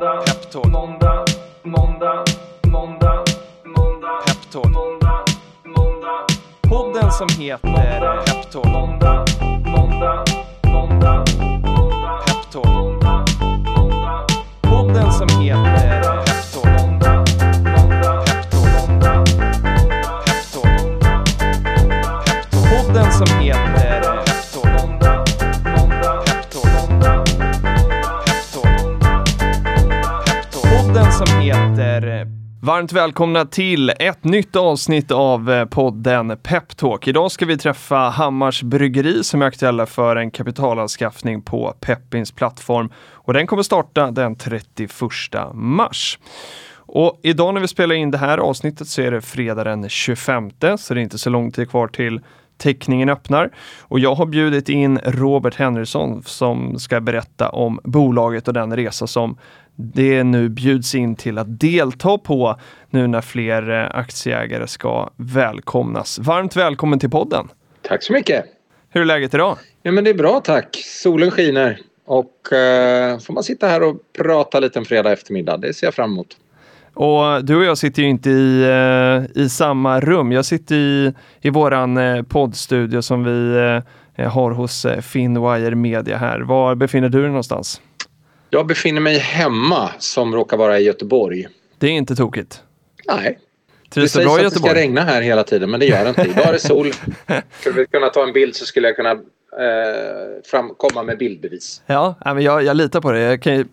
måndag, Peptalk. måndag, måndag, måndag, måndag, Peptalk. måndag, måndag. Podden som heter Peptalk. Måndag, måndag, måndag, måndag, Peptalk. måndag, måndag. Podden som heter Peptalk. Måndag, måndag, Peptalk. måndag, måndag, Peptalk. Peptalk. Podden som heter som heter eh, Varmt välkomna till ett nytt avsnitt av eh, podden Peptalk. Idag ska vi träffa Hammars Bryggeri som är aktuella för en kapitalanskaffning på Peppins plattform och den kommer starta den 31 mars. Och idag när vi spelar in det här avsnittet så är det fredag den 25 så det är inte så lång tid kvar till teckningen öppnar. Och jag har bjudit in Robert Henriksson som ska berätta om bolaget och den resa som det nu bjuds in till att delta på nu när fler eh, aktieägare ska välkomnas. Varmt välkommen till podden! Tack så mycket! Hur är läget idag? Ja men det är bra tack. Solen skiner och eh, får man sitta här och prata lite en fredag eftermiddag. Det ser jag fram emot. Och du och jag sitter ju inte i, eh, i samma rum. Jag sitter i, i våran eh, poddstudio som vi har hos Finwire Media här. Var befinner du dig någonstans? Jag befinner mig hemma som råkar vara i Göteborg. Det är inte tokigt. Nej. Det Trivs sägs bra i att det ska Göteborg? regna här hela tiden men det gör det inte. Idag är det sol. Skulle vi kunna ta en bild så skulle jag kunna eh, fram, komma med bildbevis. Ja, men jag, jag litar på det. Jag kan ju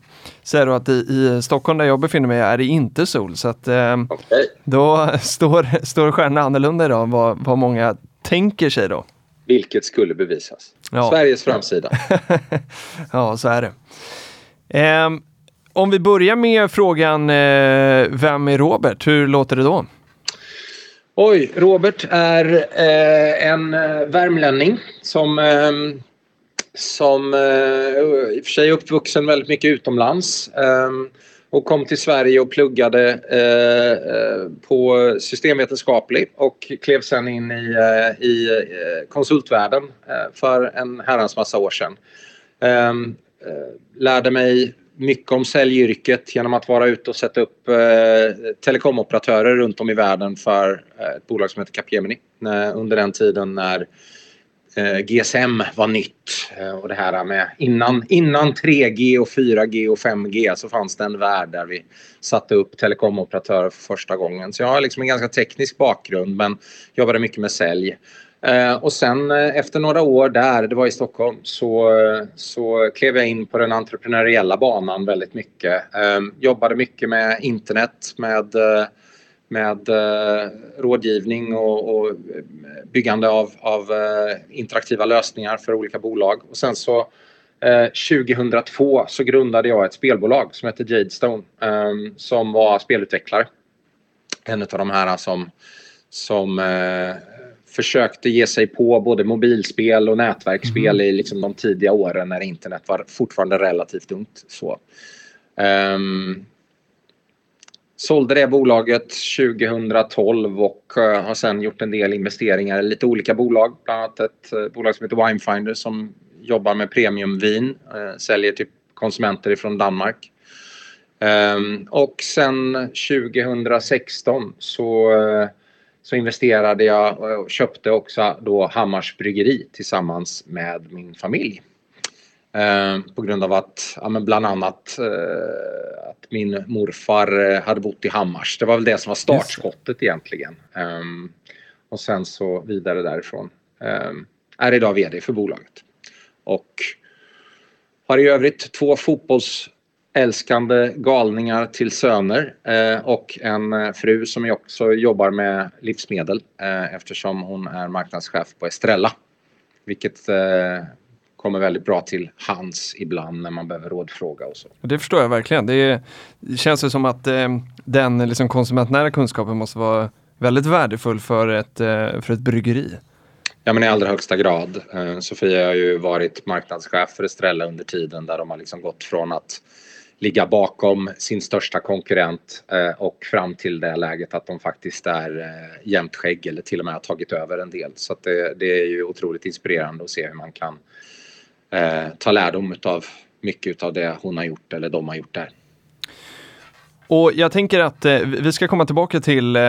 säga då att i, i Stockholm där jag befinner mig är det inte sol så att eh, Okej. då står, står stjärnorna annorlunda idag än vad, vad många tänker sig då. Vilket skulle bevisas. Ja. Sveriges framsida. ja, så är det. Ehm, om vi börjar med frågan eh, Vem är Robert? Hur låter det då? Oj, Robert är eh, en eh, värmlänning som, ehm, som eh, i och för sig är uppvuxen väldigt mycket utomlands. Eh, och kom till Sverige och pluggade eh, eh, på systemvetenskaplig och klev sen in i, i konsultvärlden för en herrans massa år sedan. Ehm, Eh, lärde mig mycket om säljyrket genom att vara ute och sätta upp eh, telekomoperatörer runt om i världen för eh, ett bolag som heter Capgemini. Eh, under den tiden när eh, GSM var nytt eh, och det här med innan, innan 3G och 4G och 5G så fanns det en värld där vi satte upp telekomoperatörer för första gången. Så jag har liksom en ganska teknisk bakgrund men jobbade mycket med sälj. Eh, och sen eh, efter några år där, det var i Stockholm, så, så klev jag in på den entreprenöriella banan väldigt mycket. Ehm, jobbade mycket med internet, med, eh, med rådgivning och, och byggande av, av interaktiva lösningar för olika bolag. Och sen så 2002 så grundade jag ett spelbolag som heter Jadestone ehm, som var spelutvecklare. En av de här som, som försökte ge sig på både mobilspel och nätverksspel i liksom de tidiga åren när internet var fortfarande relativt ungt. Så. Ehm, sålde det bolaget 2012 och eh, har sen gjort en del investeringar i lite olika bolag. Bland annat ett eh, bolag som heter Winefinder som jobbar med premiumvin, eh, säljer till konsumenter ifrån Danmark. Ehm, och sen 2016 så så investerade jag och köpte också då Hammars Bryggeri tillsammans med min familj. Eh, på grund av att, ja, men bland annat eh, att min morfar eh, hade bott i Hammars. Det var väl det som var startskottet egentligen. Eh, och sen så vidare därifrån. Eh, är idag VD för bolaget. Och har i övrigt två fotbollsälskande galningar till söner eh, och en eh, fru som också jobbar med livsmedel eh, eftersom hon är marknadschef på Estrella. Vilket kommer väldigt bra till hands ibland när man behöver rådfråga och så. Det förstår jag verkligen. Det, känns ju som att den liksom, konsumentnära kunskapen måste vara väldigt värdefull för ett, för ett bryggeri. Ja men i allra högsta grad. Sofia har ju varit marknadschef för Estrella under tiden där de har liksom gått från att ligga bakom sin största konkurrent eh, och fram till det läget att de faktiskt är eh, jämnt skägg eller till och med har tagit över en del. Så att det, det är ju otroligt inspirerande att se hur man kan eh, ta lärdom av mycket av det hon har gjort eller de har gjort där. Och jag tänker att eh, vi ska komma tillbaka till eh,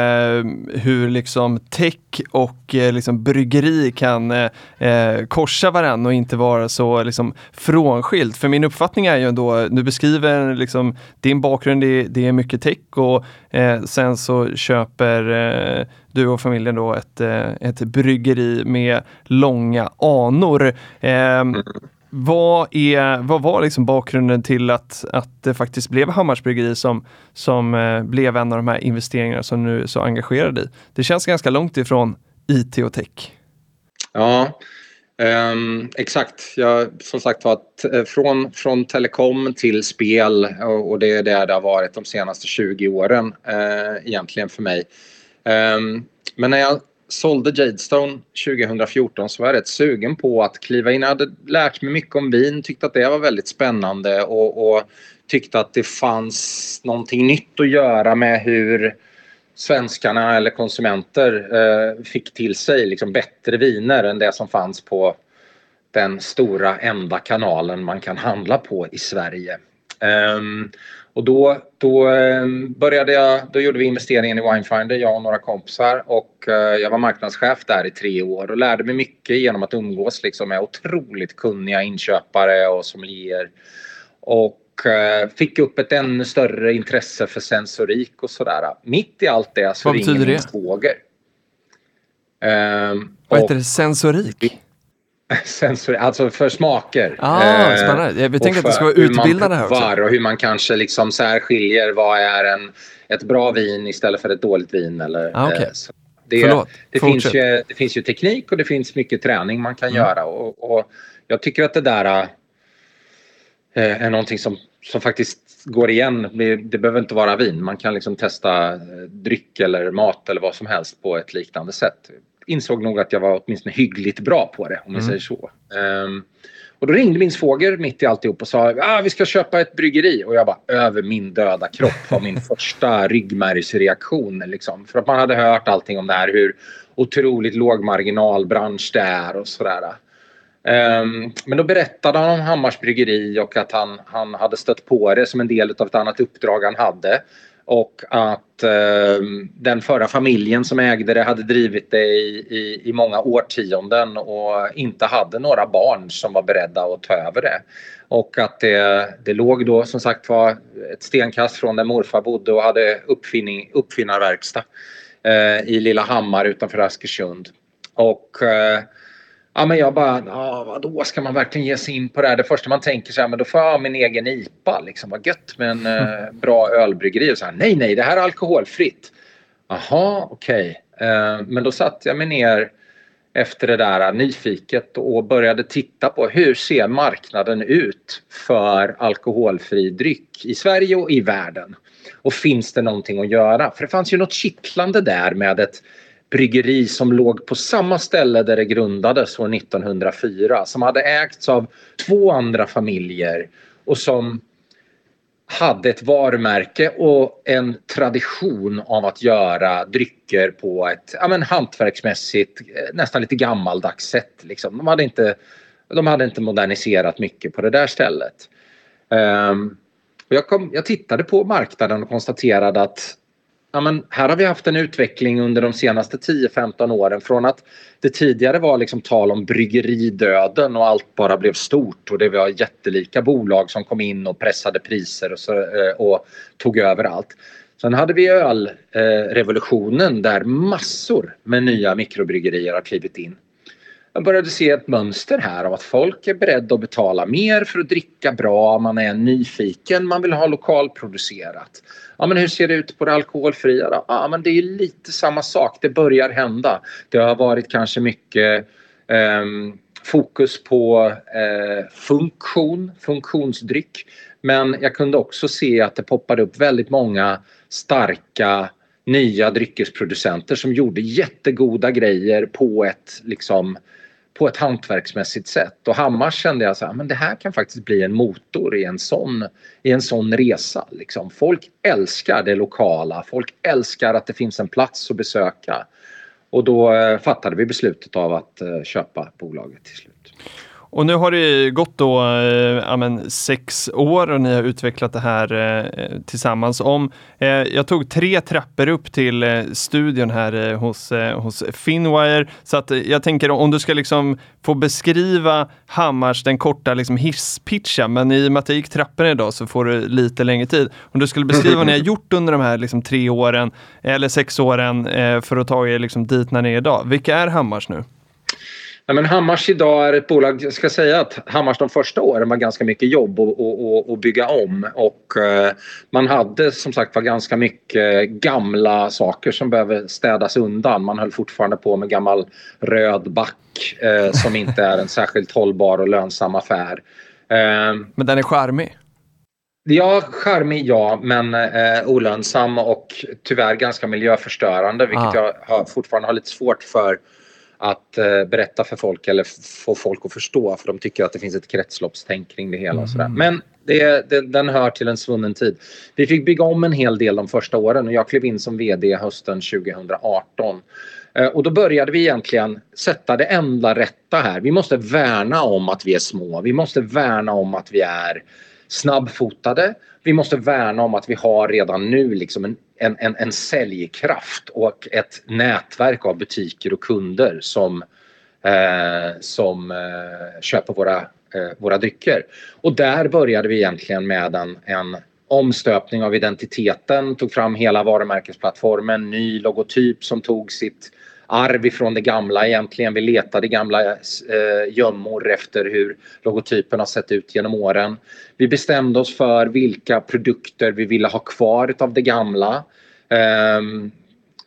hur liksom tech och eh, liksom bryggeri kan eh, eh korsa varandra och inte vara så liksom frånskilt. För min uppfattning är ju ändå, du beskriver liksom din bakgrund, det, det är mycket tech och eh, sen så köper eh, du och familjen då ett, eh, ett bryggeri med långa anor. Ehm, mm. Vad, är, vad var liksom bakgrunden till att, att det faktiskt blev Hammars bryggeri som, som eh, blev en av de här investeringarna som nu är så engagerad i? Det känns ganska långt ifrån IT och tech. Ja, Um, exakt. Jag, som sagt var, eh, från, från telekom till spel och, och det är det det har varit de senaste 20 åren uh, egentligen för mig. Um, men när jag sålde Jadestone 2014 så var jag rätt sugen på att kliva in. Jag hade lärt mig mycket om vin, tyckte att det var väldigt spännande och, och tyckte att det fanns någonting nytt att göra med hur svenskarna eller konsumenter eh, fick till sig liksom bättre viner än det som fanns på den stora enda kanalen man kan handla på i Sverige. Um, och då, då ehm, började jag, då gjorde vi investeringen i Winefinder, jag och några kompisar och eh, jag var marknadschef där i tre år och lärde mig mycket genom att umgås liksom med otroligt kunniga inköpare och sommelier. Och eh, fick upp ett ännu större intresse för sensorik och sådär. Mitt i allt det så ringer min svåger. Um, Vad heter det? Sensorik? Sensor, alltså för smaker. Ah, eh, spännande. Jag tänkte att det ska vara utbildande här också. Och hur man kanske liksom särskiljer vad är en, ett bra vin istället för ett dåligt vin. Eller, ah, okay. eh, det, Förlåt. Det finns, ju, det finns ju teknik och det finns mycket träning man kan mm. göra. Och, och, jag tycker att det där äh, är någonting som, som faktiskt går igen. Det, det behöver inte vara vin. Man kan liksom testa eh, dryck eller mat eller vad som helst på ett liknande sätt insåg nog att jag var åtminstone hyggligt bra på det om vi mm. säger så. Um, och då ringde min svåger mitt i alltihop och sa ah, vi ska köpa ett bryggeri. Och jag bara över min döda kropp var min första ryggmärgsreaktion. Liksom. För att man hade hört allting om det här hur otroligt låg marginalbransch det är och sådär. Um, men då berättade han om Hammars bryggeri och att han, han hade stött på det som en del av ett annat uppdrag han hade. Och att eh, den förra familjen som ägde det hade drivit det i, i, i, många årtionden och inte hade några barn som var beredda att ta över det. Och att det, det låg då som sagt var ett stenkast från där morfar bodde och hade uppfinning, uppfinnarverkstad eh, i Lilla Hammar utanför Askersund. Och eh, Ja, men jag bara, ja, vadå, ska man verkligen ge sig in på det här? Det första man tänker så här, men då får jag ha min egen IPA, liksom, vad gött med en mm. eh, bra ölbryggeri. Och så här, nej, nej, det här är alkoholfritt. Jaha, okej. Okay. Eh, men då satte jag mig ner efter det där nyfiket och började titta på hur ser marknaden ut för alkoholfri dryck i Sverige och i världen? Och finns det någonting att göra? För det fanns ju något kittlande där med ett bryggeri som låg på samma ställe där det grundades år 1904 som hade ägts av två andra familjer och som hade ett varumärke och en tradition av att göra drycker på ett ja, men, hantverksmässigt, eh, nästan lite gammaldags sätt. Liksom. De, hade inte, de hade inte moderniserat mycket på det där stället. Um, jag, kom, jag tittade på marknaden och konstaterade att ja, men här har vi haft en utveckling under de senaste 10-15 åren från att det tidigare var liksom tal om bryggeridöden och allt bara blev stort och det var jättelika bolag som kom in och pressade priser och, så, eh, och tog över allt. Sen hade vi ölrevolutionen där massor med nya mikrobryggerier har klivit in. Jag började se ett mönster här av att folk är beredda att betala mer för att dricka bra, man är nyfiken, man vill ha lokalproducerat. Ja, men hur ser det ut på det alkoholfria då? Ja, men det är lite samma sak, det börjar hända. Det har varit kanske mycket eh, fokus på eh, funktion, funktionsdryck. Men jag kunde också se att det poppade upp väldigt många starka nya dryckesproducenter som gjorde jättegoda grejer på ett liksom på ett hantverksmässigt sätt. Och Hammars kände jag så här, ah, men det här kan faktiskt bli en motor i en sån, i en sån resa. Liksom. Folk älskar det lokala, folk älskar att det finns en plats att besöka. Och då eh, fattade vi beslutet av att eh, köpa bolaget till slut. Och nu har det gått då eh, men, sex år och ni har utvecklat det här eh, tillsammans. Om, eh, jag tog tre trappor upp till eh, studion här eh, hos, eh, hos Finwire. Så att jag tänker om du ska liksom få beskriva Hammars, den korta liksom hisspitchen, men i och med att jag gick trapporna idag så får du lite längre tid. Om du skulle beskriva vad ni har gjort under de här liksom, tre åren eller sex åren för att ta er liksom, dit när ni är idag. Vilka är Hammars nu? Ja, men Hammars idag är ett bolag, jag ska säga att Hammars de första åren var ganska mycket jobb att bygga om och eh, man hade som sagt var ganska mycket gamla saker som behöver städas undan. Man höll fortfarande på med gammal röd back eh, som inte är en särskilt hållbar och lönsam affär. Eh, men den är charmig? Ja, charmig ja, men eh, olönsam och tyvärr ganska miljöförstörande vilket ah. jag har, fortfarande har lite svårt för att eh, berätta för folk eller få folk att förstå för de tycker att det finns ett kretsloppstänk kring det hela. Och sådär. Mm. Men det, det, den hör till en svunnen tid. Vi fick bygga om en hel del de första åren och jag klev in som VD hösten 2018. Eh, och då började vi egentligen sätta det enda rätta här. Vi måste värna om att vi är små. Vi måste värna om att vi är snabbfotade. Vi måste värna om att vi har redan nu liksom en, en, en, en säljkraft och ett nätverk av butiker och kunder som, eh, som eh, köper våra, eh, våra drycker. Och där började vi egentligen med en, en omstöpning av identiteten, tog fram hela varumärkesplattformen, ny logotyp som tog sitt arv ifrån det gamla egentligen. Vi letade gamla eh, gömmor efter hur logotypen har sett ut genom åren. Vi bestämde oss för vilka produkter vi ville ha kvar av det gamla. Um,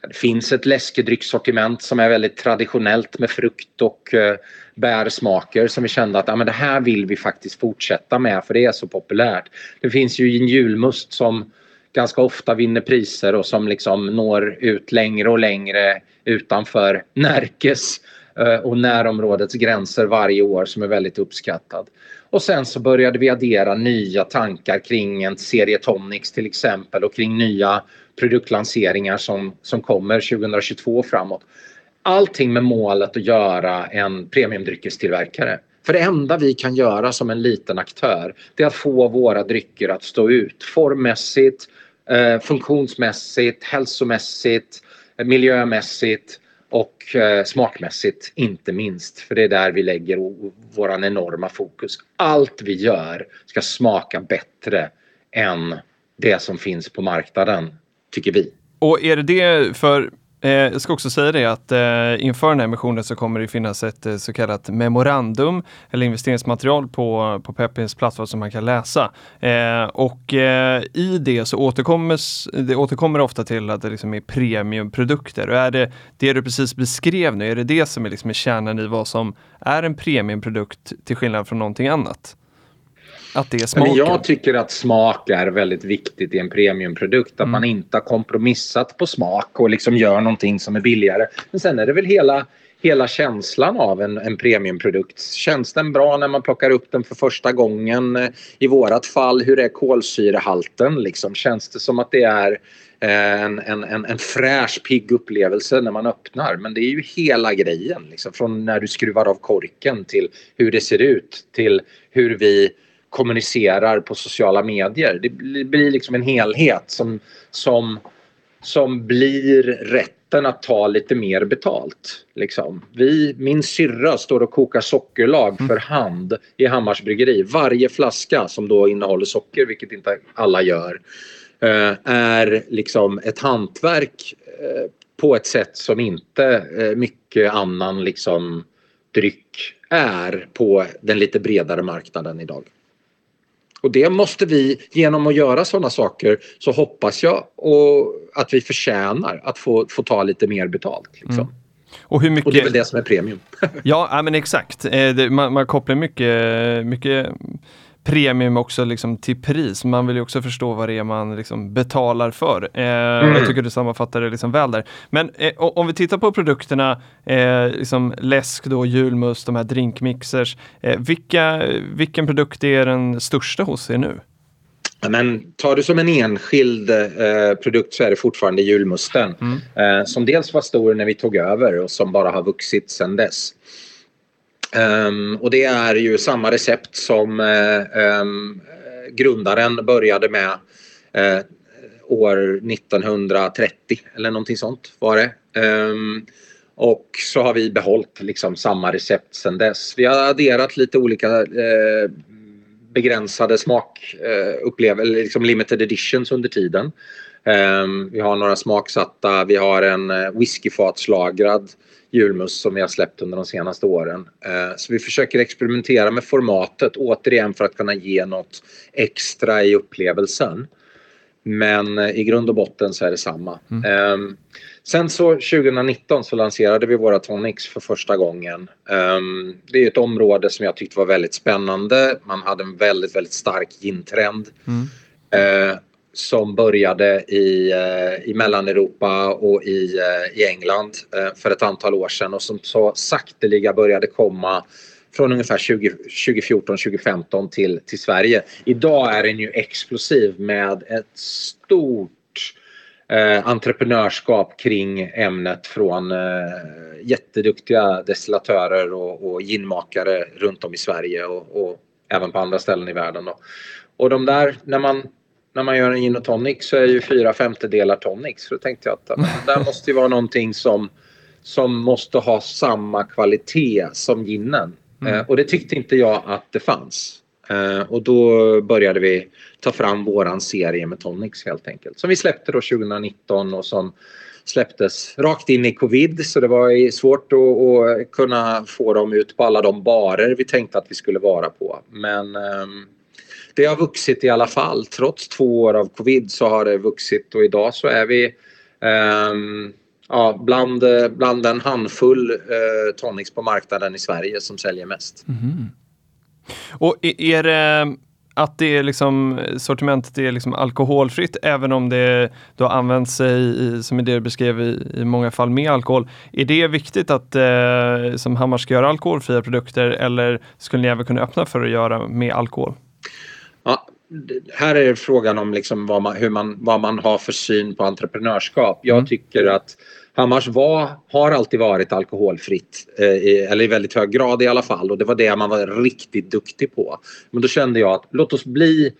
det finns ett läskedryckssortiment som är väldigt traditionellt med frukt och uh, bärsmaker som vi kände att ah, men det här vill vi faktiskt fortsätta med för det är så populärt. Det finns ju en julmust som ganska ofta vinner priser och som liksom når ut längre och längre utanför Närkes eh, och närområdets gränser varje år som är väldigt uppskattad. Och sen så började vi addera nya tankar kring en serie tonics till exempel och kring nya produktlanseringar som, som kommer 2022 framåt. Allting med målet att göra en premiumdryckestillverkare. För det enda vi kan göra som en liten aktör det är att få våra drycker att stå ut formmässigt, eh, funktionsmässigt, hälsomässigt, eh, Eh, miljömässigt och eh, smakmässigt inte minst. För det är där vi lägger våran enorma fokus. Allt vi gör ska smaka bättre än det som finns på marknaden, tycker vi. Och är det det för Eh, jag ska också säga det att eh, inför den här emissionen så kommer det finnas ett eh, så kallat memorandum eller investeringsmaterial på, på Pepins plattform som man kan läsa. Eh, och eh, i det så återkommer det återkommer ofta till att det liksom är premiumprodukter. Och är det det du precis beskrev nu, är det det som är liksom kärnan i vad som är en premiumprodukt till skillnad från någonting annat? Att det är smaken. Jag tycker att smak är väldigt viktigt i en premiumprodukt. Att mm. man inte har kompromissat på smak och liksom gör någonting som är billigare. Men sen är det väl hela, hela känslan av en, en premiumprodukt. Känns den bra när man plockar upp den för första gången? I vårat fall, hur är kolsyrehalten? Liksom? Känns det som att det är en, en, en, en fräsch, pigg upplevelse när man öppnar. Men det är ju hela grejen. Liksom. Från när du skruvar av korken till hur det ser ut till hur vi kommunicerar på sociala medier. Det blir liksom en helhet som, som, som blir rätten att ta lite mer betalt. Liksom. Vi, min syrra står och kokar sockerlag mm. för hand i Hammars bryggeri. Varje flaska som då innehåller socker, vilket inte alla gör, eh, är liksom ett hantverk eh, på ett sätt som inte eh, mycket annan liksom dryck är på den lite bredare marknaden idag. Och det måste vi, genom att göra sådana saker, så hoppas jag och att vi förtjänar att få, få ta lite mer betalt. Liksom. Mm. Och, hur mycket... och det är väl det som är premium. ja, men exakt. Eh, man, man kopplar mycket, mycket premium också liksom till pris. Man vill ju också förstå vad det är man liksom betalar för. Eh, mm. Jag tycker du sammanfattar det liksom väl där. Men eh, om vi tittar på produkterna, eh, liksom läsk då, julmust, de här drinkmixers. Eh, vilka, vilken produkt är den största hos er nu? Men tar du som en enskild eh, produkt så är det fortfarande julmusten. Mm. Eh, som dels var stor när vi tog över och som bara har vuxit sedan dess. Um, och det är ju samma recept som um, grundaren började med uh, år 1930 eller någonting sånt var det. Um, och så har vi behållit liksom samma recept sedan dess. Vi har adderat lite olika uh, begränsade smakupplevelser, uh, liksom limited editions under tiden. vi har några smaksatta, vi har en whiskyfatslagrad julmust som vi har släppt under de senaste åren. Eh, så vi försöker experimentera med formatet återigen för att kunna ge något extra i upplevelsen. Men eh, i grund och botten så är det samma. Mm. Ehm, sen så 2019 så lanserade vi våra tonics för första gången. Ehm, det är ett område som jag tyckte var väldigt spännande. Man hade en väldigt, väldigt stark gintrend. Mm. Som började i, eh, i Mellaneuropa och i, eh, i England eh, för ett antal år sedan och som så sakteliga började komma från ungefär 2014-2015 till, till Sverige. Idag är den ju explosiv med ett stort eh, entreprenörskap kring ämnet från eh, jätteduktiga destillatörer och, och ginmakare runt om i Sverige och, och även på andra ställen i världen. Då. Och de där, när man när man gör en gin och tonic så är ju fyra femtedelar tonic. Så då tänkte jag att det där måste ju vara någonting som, som måste ha samma kvalitet som ginen. Mm. Eh, och det tyckte inte jag att det fanns. Eh, och då började vi ta fram våran serie med tonics helt enkelt. Som vi släppte då 2019 och som släpptes rakt in i covid så det var svårt att, att kunna få dem ut på alla de barer vi tänkte att vi skulle vara på. Men um, det har vuxit i alla fall. Trots två år av covid så har det vuxit och idag så är vi um, ja, bland, bland en handfull uh, tonics på marknaden i Sverige som säljer mest. Mm. Och är det att det är liksom, sortimentet är liksom alkoholfritt även om det då används i, som det du beskrev i, i många fall med alkohol. Är det viktigt att eh, som Hammar ska göra alkoholfria produkter eller skulle ni även kunna öppna för att göra med alkohol? Ja, här är frågan om liksom vad, man, hur man, vad man har för syn på entreprenörskap. Jag mm. tycker att Hammars var, har alltid varit alkoholfritt, eh, i, eller i väldigt hög grad i alla fall och det var det man var riktigt duktig på. Men då kände jag att låt oss bli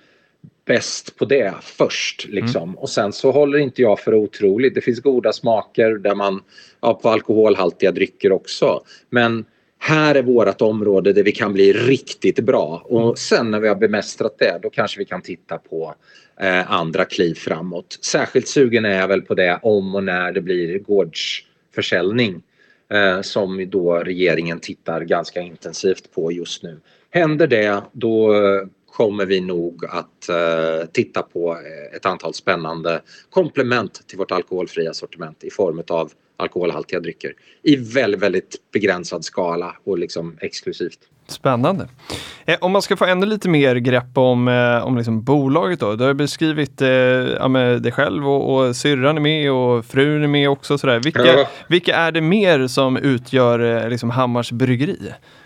bäst på det först. Liksom. Mm. Och sen så håller inte jag för otroligt. Det finns goda smaker där man, ja, på alkoholhaltiga drycker också. Men här är vårt område där vi kan bli riktigt bra och sen när vi har bemästrat det då kanske vi kan titta på eh, andra kliv framåt. Särskilt sugen är jag väl på det om och när det blir gårdsförsäljning eh, som då regeringen tittar ganska intensivt på just nu. Händer det då kommer vi nog att eh, titta på eh, ett antal spännande komplement till vårt alkoholfria sortiment i form av alkoholhaltiga drycker i väldigt, väldigt begränsad skala och liksom exklusivt. Spännande. Eh, om man ska få ännu lite mer grepp om, eh, om liksom bolaget då. Du har beskrivit eh, ja, dig själv och, och syrran är med och frun är med också. Sådär. Vilka, ja. vilka är det mer som utgör eh, liksom Hammars bryggeri?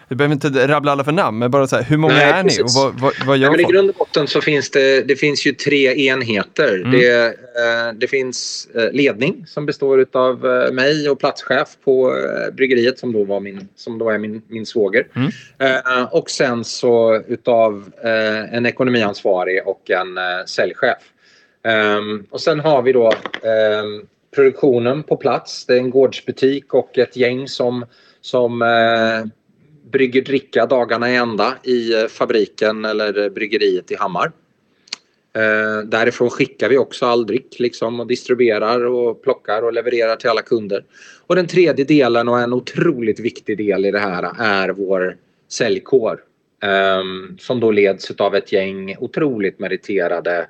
Du behöver inte rabbla alla för namn, men bara så här, hur många Nej, är precis. ni och vad, vad, vad gör Nej, men I grund och botten så finns det, det finns ju tre enheter. Mm. Det, eh, det finns eh, ledning som består av eh, mig och platschef på eh, bryggeriet som då, var min, som då är min, min svåger. Mm. Eh, och sen så utav eh, en ekonomiansvarig och en säljchef. Ehm, och sen har vi då ehm, produktionen på plats. Det är en gårdsbutik och ett gäng som, som brygger dricka dagarna i ända i eh, fabriken eller eh, bryggeriet i Hammar. Eh, därifrån skickar vi också all dryck liksom, och distribuerar och plockar och levererar till alla kunder. Och den tredje delen och en otroligt viktig del i det här är vår säljkår. Eh, som då leds av ett gäng otroligt meriterade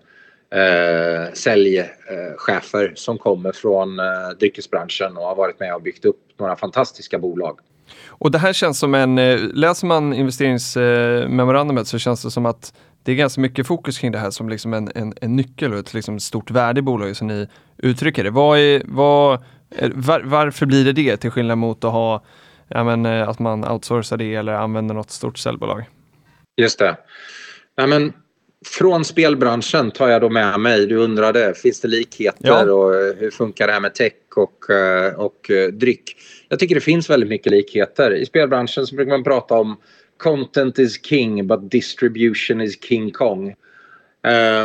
eh, säljchefer som kommer från eh, dryckesbranschen och har varit med och byggt upp några fantastiska bolag. Och det här känns som en, eh, läser man investeringsmemorandumet så känns det som att det är ganska mycket fokus kring det här som liksom en, en, en nyckel och ett liksom stort värde i bolaget som ni uttrycker det. Vad är, vad, var, varför blir det det till skillnad mot att ha ja, men, eh, att man outsourcar det eller använder något stort säljbolag? Just det. Ja, men från spelbranschen tar jag då med mig, du undrade, finns det likheter ja. och hur funkar det här med tech och, och dryck? Jag tycker det finns väldigt mycket likheter. I spelbranschen så brukar man prata om content is king but distribution is king kong.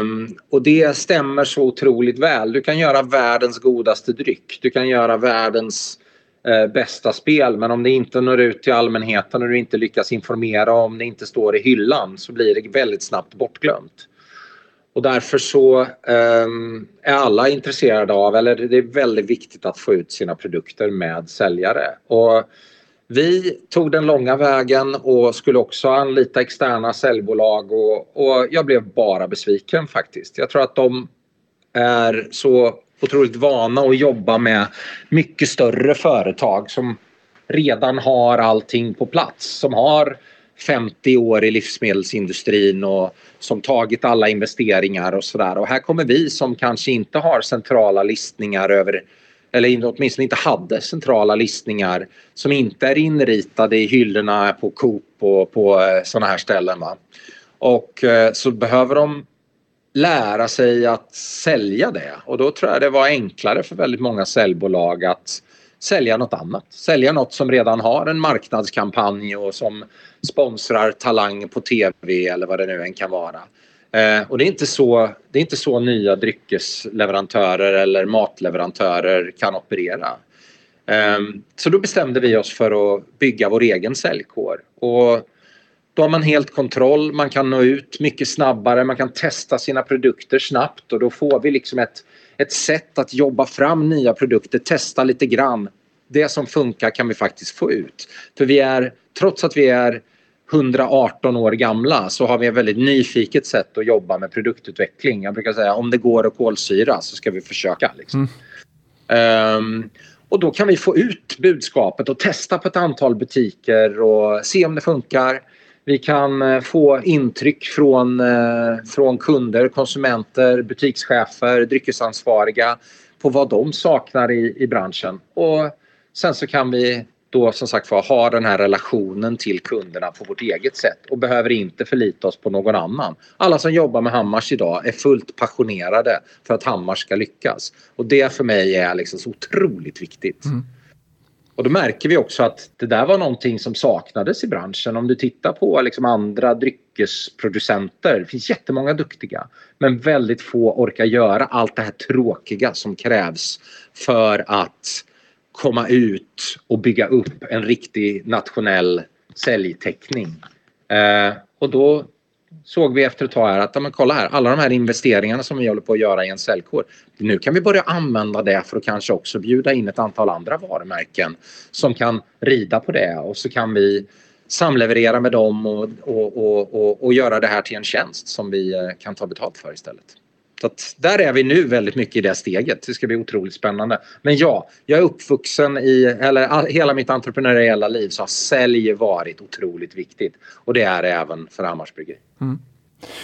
Um, och det stämmer så otroligt väl. Du kan göra världens godaste dryck. Du kan göra världens eh, bästa spel men om det inte når ut till allmänheten och du inte lyckas informera om det inte står i hyllan så blir det väldigt snabbt bortglömt. Och därför så um, är alla intresserade av, eller det är väldigt viktigt att få ut sina produkter med säljare. Och vi tog den långa vägen och skulle också anlita externa säljbolag och, och jag blev bara besviken faktiskt. Jag tror att de är så otroligt vana att jobba med mycket större företag som redan har allting på plats. Som har 50 år i livsmedelsindustrin och som tagit alla investeringar och sådär. Och här kommer vi som kanske inte har centrala listningar över eller åtminstone inte hade centrala listningar som inte är inritade i hyllorna på Coop och på eh, sådana här ställen. Va? Och eh, så behöver de lära sig att sälja det och då tror jag det var enklare för väldigt många säljbolag att sälja något annat. Sälja något som redan har en marknadskampanj och som sponsrar Talang på TV eller vad det nu än kan vara. Eh, och det är, inte så, det är inte så nya dryckesleverantörer eller matleverantörer kan operera. Eh, så då bestämde vi oss för att bygga vår egen säljkår. Och då har man helt kontroll, man kan nå ut mycket snabbare, man kan testa sina produkter snabbt och då får vi liksom ett, ett sätt att jobba fram nya produkter, testa lite grann. Det som funkar kan vi faktiskt få ut. För vi är, trots att vi är 118 år gamla så har vi ett väldigt nyfiket sätt att jobba med produktutveckling. Jag brukar säga om det går att kolsyra så ska vi försöka. Liksom. Mm. Um, och då kan vi få ut budskapet och testa på ett antal butiker och se om det funkar. Vi kan eh, få intryck från, eh, från kunder, konsumenter, butikschefer, dryckesansvariga på vad de saknar i, i branschen. Och sen så kan vi då som sagt var ha den här relationen till kunderna på vårt eget sätt och behöver inte förlita oss på någon annan. Alla som jobbar med Hammars idag är fullt passionerade för att Hammars ska lyckas och det för mig är liksom så otroligt viktigt. Mm. Och då märker vi också att det där var någonting som saknades i branschen. Om du tittar på liksom andra dryckesproducenter, det finns jättemånga duktiga men väldigt få orkar göra allt det här tråkiga som krävs för att komma ut och bygga upp en riktig nationell säljtäckning. Eh, och då såg vi efter ett tag här att men kolla här, alla de här investeringarna som vi håller på att göra i en säljkår. Nu kan vi börja använda det för att kanske också bjuda in ett antal andra varumärken som kan rida på det och så kan vi samleverera med dem och, och, och, och, och göra det här till en tjänst som vi eh, kan ta betalt för istället. Att där är vi nu väldigt mycket i det steget. Det ska bli otroligt spännande. Men ja, jag är uppvuxen i, eller hela mitt entreprenöriella liv så har sälj varit otroligt viktigt. Och det är det även för Hammars Bryggeri. Mm.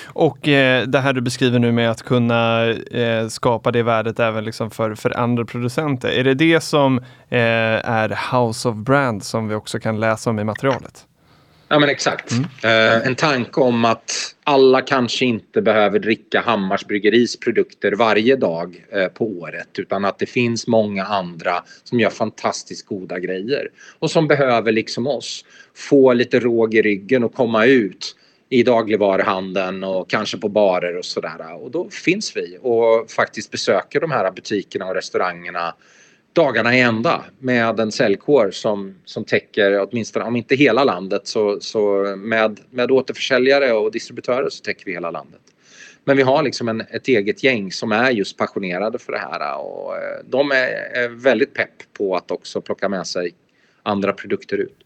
Och eh, det här du beskriver nu med att kunna eh, skapa det värdet även liksom för, för andra producenter. Är det det som eh, är House of Brand som vi också kan läsa om i materialet? Ja men exakt. Mm. Uh, en tanke om att alla kanske inte behöver dricka Hammars bryggeris produkter varje dag uh, på året utan att det finns många andra som gör fantastiskt goda grejer och som behöver liksom oss få lite råg i ryggen och komma ut i dagligvaruhandeln och kanske på barer och sådär. Och då finns vi och faktiskt besöker de här butikerna och restaurangerna dagarna i ända med en säljkår som, som täcker åtminstone, om inte hela landet, så, så med, med återförsäljare och distributörer så täcker vi hela landet. Men vi har liksom en, ett eget gäng som är just passionerade för det här och eh, de är, är väldigt pepp på att också plocka med sig andra produkter ut.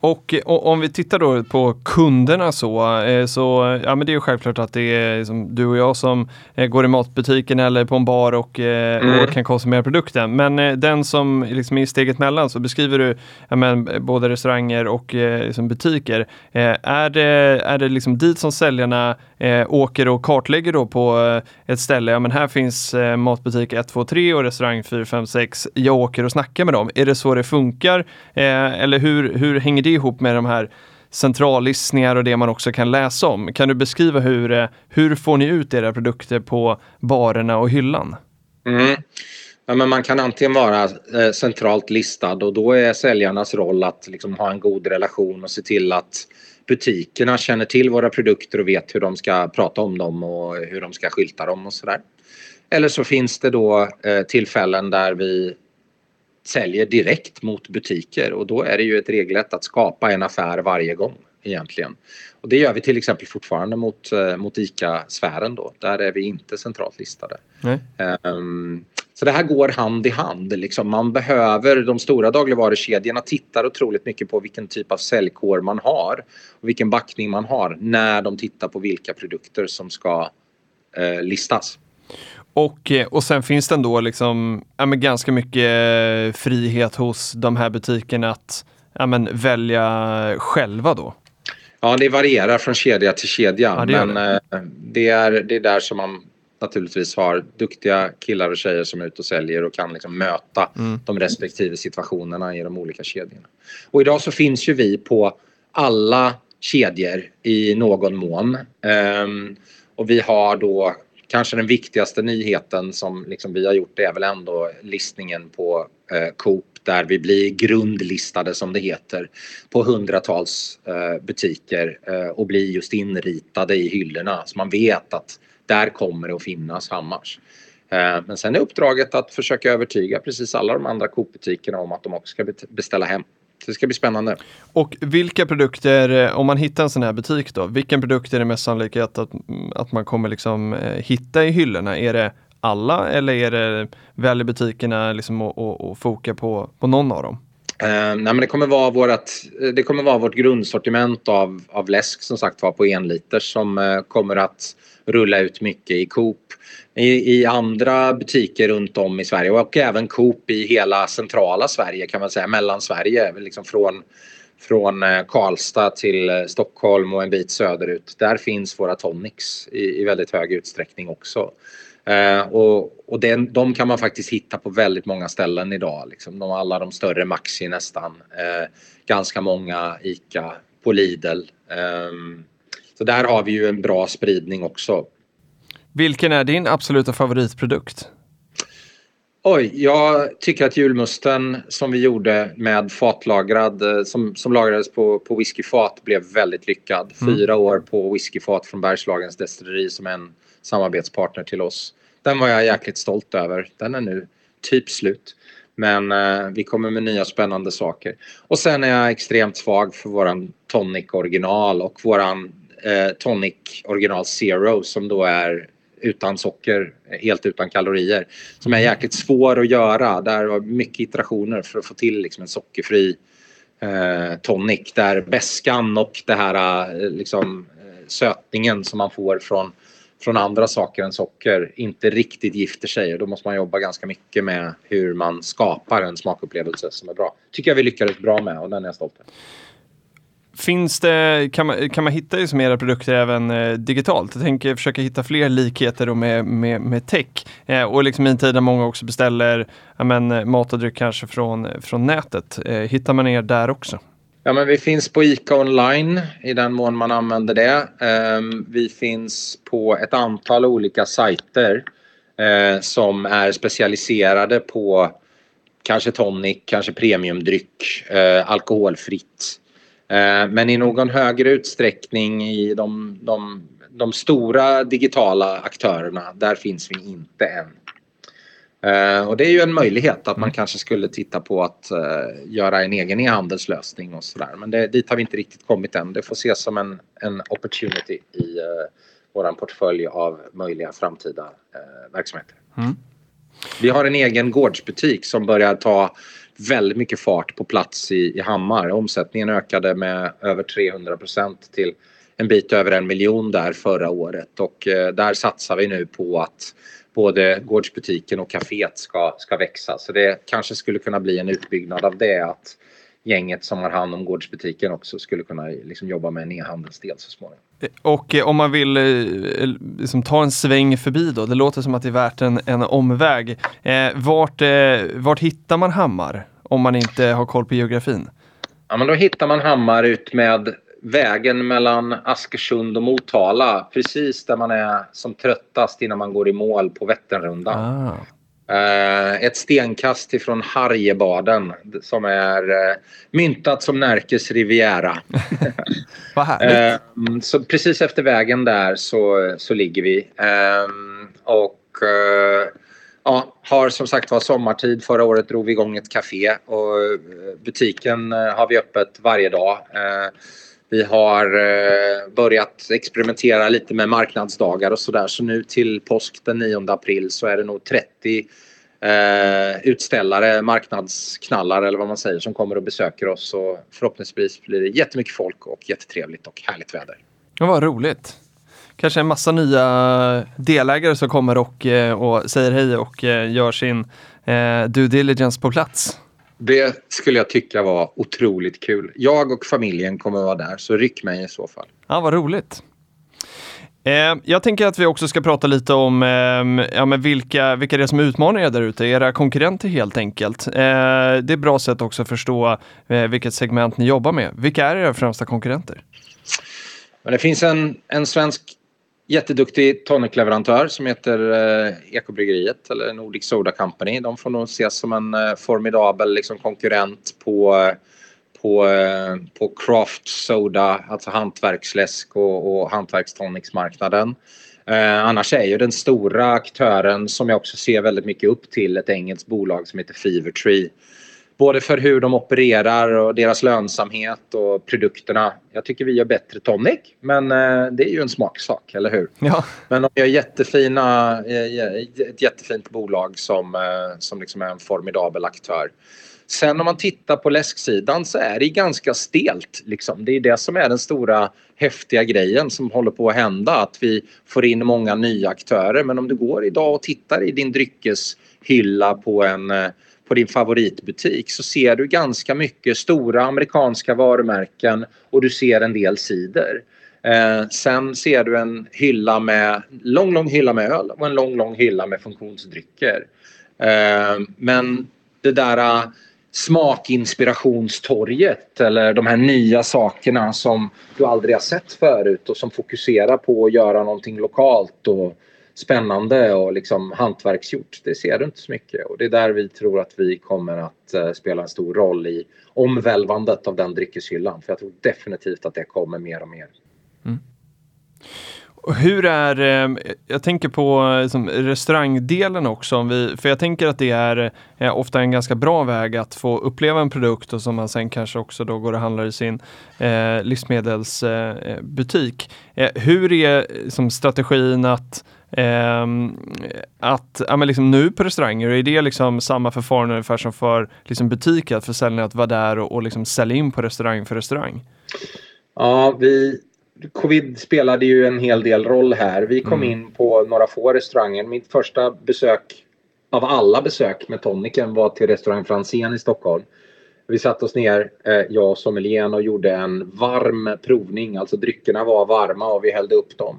Och, och, om vi tittar då på kunderna så, eh, så ja men det är ju självklart att det är liksom du och jag som eh, går i matbutiken eller på en bar och, eh, mm. och kan konsumera produkten. Men den som liksom är i steget mellan så beskriver du ja men, både restauranger och liksom butiker. Är det, är det liksom dit som säljarna åker och kartlägger då på ett ställe? Ja men här finns matbutik 1, 2, 3 och restaurang 4, 5, 6. Jag åker och snackar med dem. Är det så det funkar? Eller hur, hur hänger det ihop med de här centrallistningar och det man också kan läsa om. Kan du beskriva hur, eh, hur får ni ut era produkter på barerna och hyllan? Mm. Ja, men man kan antingen vara eh, centralt listad och då är säljarnas roll att liksom ha en god relation och se till att butikerna känner till våra produkter och vet hur de ska prata om dem och hur de ska skylta dem och sådär. Eller så finns det då eh, tillfällen där vi säljer direkt mot butiker och då är det ju ett regelrätt att skapa en affär varje gång egentligen. Och det gör vi till exempel fortfarande mot, eh, mot ICA-sfären då. Där är vi inte centralt listade. Um, så det här går hand i hand. Liksom. Man behöver, de stora dagligvarukedjorna tittar otroligt mycket på vilken typ av säljkår man har och vilken backning man har när de tittar på vilka produkter som ska eh, listas. Och, eh, och sen finns det ändå liksom, ja, men ganska mycket eh, frihet hos de här butikerna att ja, men välja själva då? Ja, det varierar från kedja till kedja. Ja, det men det. Eh, det. är, det är där som man naturligtvis har duktiga killar och tjejer som är ute och säljer och kan liksom möta mm. de respektive situationerna i de olika kedjorna. Och idag så finns ju vi på alla kedjor i någon mån. Um, och vi har då kanske den viktigaste nyheten som liksom vi har gjort är väl ändå listningen på eh, Coop där vi blir grundlistade som det heter på hundratals eh, butiker eh, och blir just inritade i hyllorna så man vet att där kommer det att finnas Hammars. Eh, men sen är uppdraget att försöka övertyga precis alla de andra Coop-butikerna om att de också ska beställa hem. Så det ska bli spännande. Och vilka produkter, eh, om man hittar en sån här butik då, vilken produkt är det mest sannolikt att, att man kommer liksom eh, hitta i hyllorna? Är det alla eller är det väljer butikerna liksom att, att, att foka på, på någon av dem? Uh, nej, men det, kommer vara vårat, eh, det kommer vara vårt grundsortiment av, av läsk som sagt var på en liter som uh, kommer att rulla ut mycket i Coop. I, I, andra butiker runt om i Sverige och även Coop i hela centrala Sverige kan man säga, Mellansverige, liksom från, från Karlstad till Stockholm och en bit söderut. Där finns våra tonics i, i väldigt hög utsträckning också. Eh, och och den, de kan man faktiskt hitta på väldigt många ställen idag. Liksom. De, alla de större Maxi nästan. Eh, ganska många ICA, på Lidl. Eh, så där har vi ju en bra spridning också. Vilken är din absoluta favoritprodukt? Oj, jag tycker att julmusten som vi gjorde med fatlagrad, eh, som, som lagrades på, på whiskyfat blev väldigt lyckad. Mm. Fyra år på whiskyfat från Bergslagens destilleri som en samarbetspartner till oss. Den var jag jäkligt stolt över. Den är nu typ slut. Men eh, vi kommer med nya spännande saker. Och sen är jag extremt svag för våran tonic original och våran eh, tonic original zero som då är utan socker, helt utan kalorier. Som är jäkligt svår att göra. Där var mycket iterationer för att få till liksom en sockerfri eh, tonic. Där bäskan och det här eh, liksom, eh, sötningen som man får från, från andra saker än socker inte riktigt gifter sig. Och då måste man jobba ganska mycket med hur man skapar en smakupplevelse som är bra. Tycker jag vi lyckades bra med och den är jag stolt över. Finns det, kan, man, kan man hitta liksom era produkter även eh, digitalt? Jag tänker försöka hitta fler likheter med, med, med tech. Eh, och liksom i en tid där många också beställer ja, men, eh, mat och dryck kanske från, eh, från nätet. Eh, hittar man er där också? Ja, men vi finns på ICA online i den mån man använder det. Ehm, vi finns på ett antal olika sajter eh, som är specialiserade på kanske tonic, kanske premiumdryck, eh, alkoholfritt. Ehm, men i någon högre utsträckning i de, de, de stora digitala aktörerna, där finns vi inte än. Uh, och det är ju en möjlighet att man mm. kanske skulle titta på att uh, göra en egen e-handelslösning och sådär. Men det, dit har vi inte riktigt kommit än. Det får ses som en, en opportunity i uh, våran portfölj av möjliga framtida uh, verksamheter. Mm. Vi har en egen gårdsbutik som börjar ta väldigt mycket fart på plats i, i Hammar. Omsättningen ökade med över 300 procent till en bit över en miljon där förra året och eh, där satsar vi nu på att både gårdsbutiken och kaféet ska, ska växa. Så det kanske skulle kunna bli en utbyggnad av det att gänget som har hand om gårdsbutiken också skulle kunna liksom jobba med en e-handelsdel så småningom. Och eh, om man vill eh, liksom, ta en sväng förbi då, det låter som att det är värt en, en omväg. Eh, vart, eh, vart hittar man Hammar om man inte har koll på geografin? Ja, men då hittar man Hammar ut med vägen mellan Askersund och Motala. Precis där man är som tröttast innan man går i mål på Vätternrundan. Ah. Eh, ett stenkast ifrån Harjebaden som är eh, myntat som Närkes Riviera. Vad härligt. Eh, så precis efter vägen där så, så ligger vi. Och ja, har som sagt var sommartid. Förra året drog vi igång ett café och butiken har vi öppet varje dag. Vi har eh, börjat experimentera lite med marknadsdagar och sådär. Så nu till påsk den 9 april så är det nog 30 eh, utställare, marknadsknallare eller vad man säger som kommer och besöker oss. Och förhoppningsvis blir det jättemycket folk och jättetrevligt och härligt väder. Ja, vad roligt kanske en massa nya delägare som kommer och, eh, och säger hej och gör sin eh, due diligence på plats. Det skulle jag tycka var otroligt kul. Jag och familjen kommer vara där, så ryck mig i så fall. Ja, vad roligt. jag tänker att vi också ska prata lite om ehm, ja, men vilka, vilka det är som utmanar er där ute, era konkurrenter helt enkelt. det är ett bra sätt också att förstå vilket segment ni jobbar med. Vilka är era främsta konkurrenter? Men det finns en, en svensk jätteduktig tonicleverantör som heter eh, Ekobryggeriet eller Nordic Soda Company. De får nog ses som en eh, formidabel liksom, konkurrent på, eh, på, eh, på craft soda, alltså hantverksläsk och, och hantverkstonicsmarknaden. Eh, annars är ju den stora aktören som jag också ser väldigt mycket upp till ett engelskt bolag som heter Fevertree både för hur de opererar och deras lönsamhet och produkterna. Jag tycker vi gör bättre tonic, men eh, det är ju en smaksak, eller hur? Ja. Men de gör jättefina, eh, ett jättefint bolag som, eh, som liksom är en formidabel aktör. Sen om man tittar på läsksidan så är det ganska stelt. Liksom. Det är det som är den stora häftiga grejen som håller på att hända. Att vi får in många nya aktörer. Men om du går idag och tittar i din dryckeshylla på en på din favoritbutik så ser du ganska mycket stora amerikanska varumärken och du ser en del cider. Eh, sen ser du en hylla med, lång, lång hylla med öl och en lång, lång hylla med funktionsdrycker. Eh, men det där uh, smakinspirationstorget eller de här nya sakerna som du aldrig har sett förut och som fokuserar på att göra någonting lokalt och spännande och liksom hantverksgjort. Det ser du inte så mycket och det är där vi tror att vi kommer att eh, spela en stor roll i omvälvandet av den dryckeshyllan. För jag tror definitivt att det kommer mer och mer. Mm. hur är, eh, jag tänker på eh, liksom, restaurangdelen också, om vi, för jag tänker att det är ofta en ganska bra väg att få uppleva en produkt och som man sen kanske också då går och handlar i sin eh, livsmedelsbutik. Eh, hur är liksom, strategin att Eh, att ja, men liksom nu på restauranger, är det liksom samma förfarande ungefär som för liksom butiker, att försäljningen att vara där och, och liksom sälja in på restaurang för restaurang? Ja, vi, covid spelade ju en hel del roll här. Vi kom mm. in på några få restauranger. Mitt första besök av alla besök med toniken var till restaurang Franzén i Stockholm. Vi satte oss ner, eh, jag och sommelieren och gjorde en varm provning. Alltså dryckerna var varma och vi hällde upp dem.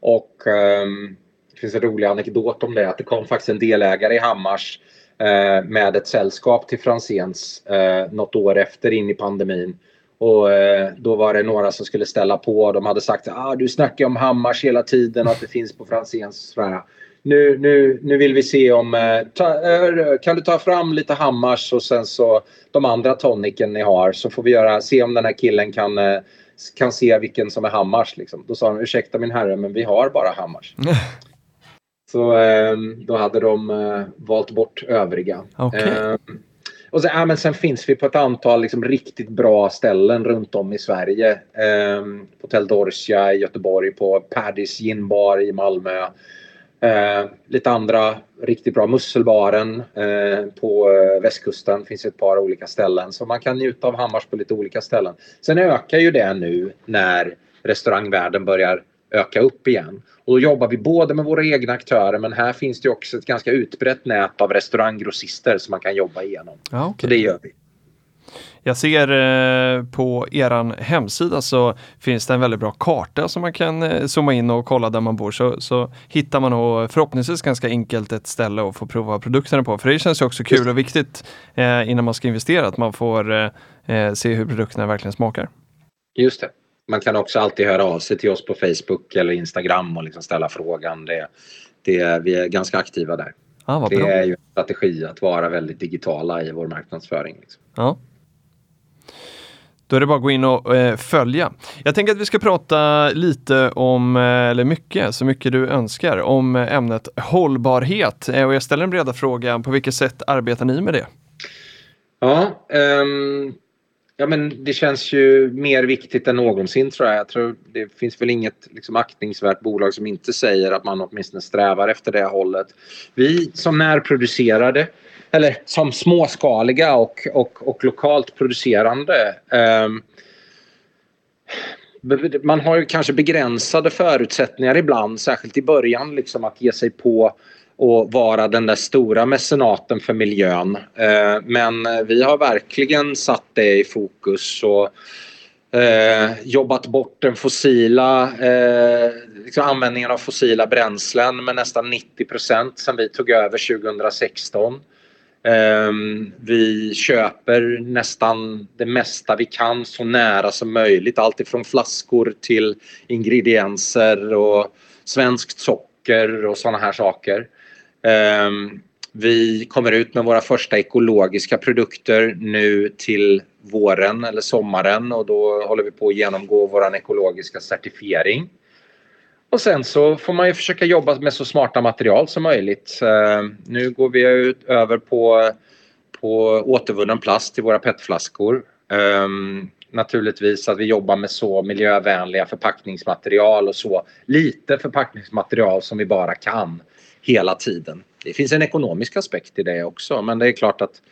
Och um, det finns en rolig anekdot om det, att det kom faktiskt en delägare i Hammars eh, med ett sällskap till Franzéns eh, något år efter in i pandemin. Och eh, då var det några som skulle ställa på. De hade sagt att ah, du snackar om Hammars hela tiden och att det finns på Franzéns. Nu, nu, nu vill vi se om... Eh, ta, eh, kan du ta fram lite Hammars och sen så de andra toniken ni har så får vi göra, se om den här killen kan, eh, kan se vilken som är Hammars. Liksom. Då sa de ursäkta min herre men vi har bara Hammars. Så eh, då hade de eh, valt bort övriga. Okay. Eh, och sen, ja, men sen finns vi på ett antal liksom, riktigt bra ställen runt om i Sverige. Eh, Hotell Dorsia i Göteborg, på Paddys ginbar i Malmö. Eh, lite andra riktigt bra. Musselbaren eh, på eh, västkusten finns ett par olika ställen. Så man kan njuta av Hammars på lite olika ställen. Sen ökar ju det nu när restaurangvärlden börjar öka upp igen. Och då jobbar vi både med våra egna aktörer men här finns det också ett ganska utbrett nät av restauranggrossister som man kan jobba igenom. Ja, okay. Så det gör vi. Jag ser eh, på er hemsida så finns det en väldigt bra karta som man kan eh, zooma in och kolla där man bor. Så, så hittar man nog förhoppningsvis ganska enkelt ett ställe att få prova produkterna på. För det känns ju också kul och viktigt eh, innan man ska investera att man får se hur produkterna verkligen smakar. Just det. Man kan också alltid höra av sig till oss på Facebook eller Instagram och liksom ställa frågan. Det, det, vi är ganska aktiva där. Ah, det är ju en strategi att vara väldigt digitala i vår marknadsföring. Liksom. Ja. Då är det bara att gå in och eh, följa. Jag tänker att vi ska prata lite om, eh, eller mycket, så mycket du önskar, om ämnet hållbarhet. Eh, och jag ställer en breda fråga, på vilket sätt arbetar ni med det? Ja, um, ja men det känns ju mer viktigt än någonsin tror jag. Jag tror det finns väl inget liksom, aktningsvärt bolag som inte säger att man åtminstone strävar efter det hållet. Vi som närproducerade eller som småskaliga och, och, och lokalt producerande. eh, man har ju kanske begränsade förutsättningar ibland, särskilt i början, liksom att ge sig på och vara den där stora mecenaten för miljön. Eh, men vi har verkligen satt det i fokus och eh, jobbat bort den fossila eh, liksom användningen av fossila bränslen med nästan 90 procent sedan vi tog över 2016. Vi köper nästan det mesta vi kan så nära som möjligt. Allt ifrån flaskor till ingredienser och svenskt socker och sådana här saker. Ehm, vi kommer ut med våra första ekologiska produkter nu till våren eller sommaren och då håller vi på att genomgå vår ekologiska certifiering. Och sen så får man ju försöka jobba med så smarta material som möjligt. Ehm, nu går vi ut över på, på återvunnen plast i våra petflaskor. Ehm, naturligtvis att vi jobbar med så miljövänliga förpackningsmaterial och så lite förpackningsmaterial som vi bara kan hela tiden. Det finns en ekonomisk aspekt i det också men det är klart att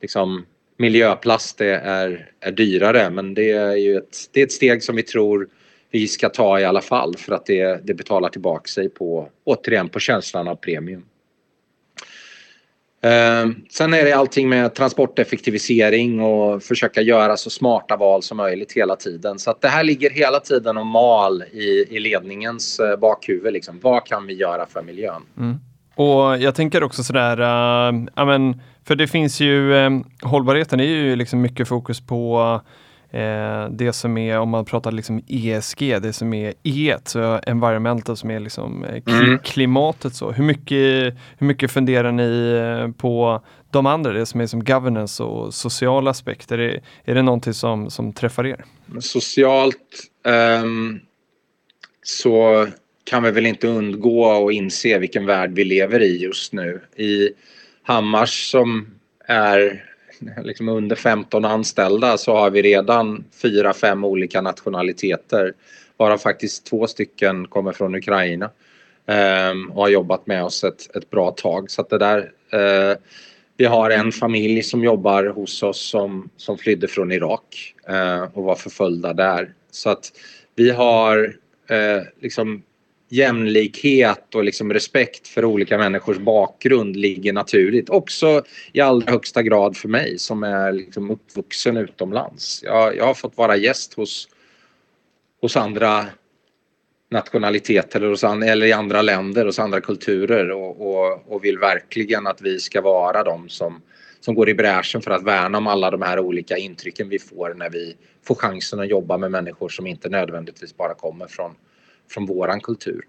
liksom, miljöplast är, är dyrare men det är ju ett, det är ett steg som vi tror vi ska ta i alla fall för att det, det betalar tillbaka sig på, återigen, på känslan av premium. Eh, sen är det allting med transporteffektivisering och försöka göra så smarta val som möjligt hela tiden. Så att det här ligger hela tiden och mal i, i ledningens eh, bakhuvud. Liksom. Vad kan vi göra för miljön? Mm. Och jag tänker också sådär, eh, uh, amen, för det finns ju, um, hållbarheten är ju liksom mycket fokus på uh, Eh, det som är, om man pratar liksom ESG, det som är E, så environmental som är liksom eh, mm. klimatet. Så. Hur, mycket, hur mycket funderar ni eh, på de andra, det som är som governance och sociala aspekter? Är, är det någonting som, som träffar er? Socialt um, så kan vi väl inte undgå att inse vilken värld vi lever i just nu. I Hammars som är liksom under 15 anställda så har vi redan fyra, fem olika nationaliteter. Bara faktiskt två stycken kommer från Ukraina ehm, och har jobbat med oss ett, ett bra tag. Så att det där, eh, vi har en familj som jobbar hos oss som, som flydde från Irak eh, och var förföljda där. Så att vi har eh, liksom jämlikhet och liksom respekt för olika människors bakgrund ligger naturligt. Också i allra högsta grad för mig som är liksom uppvuxen utomlands. Jag, jag har fått vara gäst hos, hos andra nationaliteter eller, hos, eller i andra länder, hos andra kulturer och, och, och vill verkligen att vi ska vara de som, som går i bräschen för att värna om alla de här olika intrycken vi får när vi får chansen att jobba med människor som inte nödvändigtvis bara kommer från från våran kultur.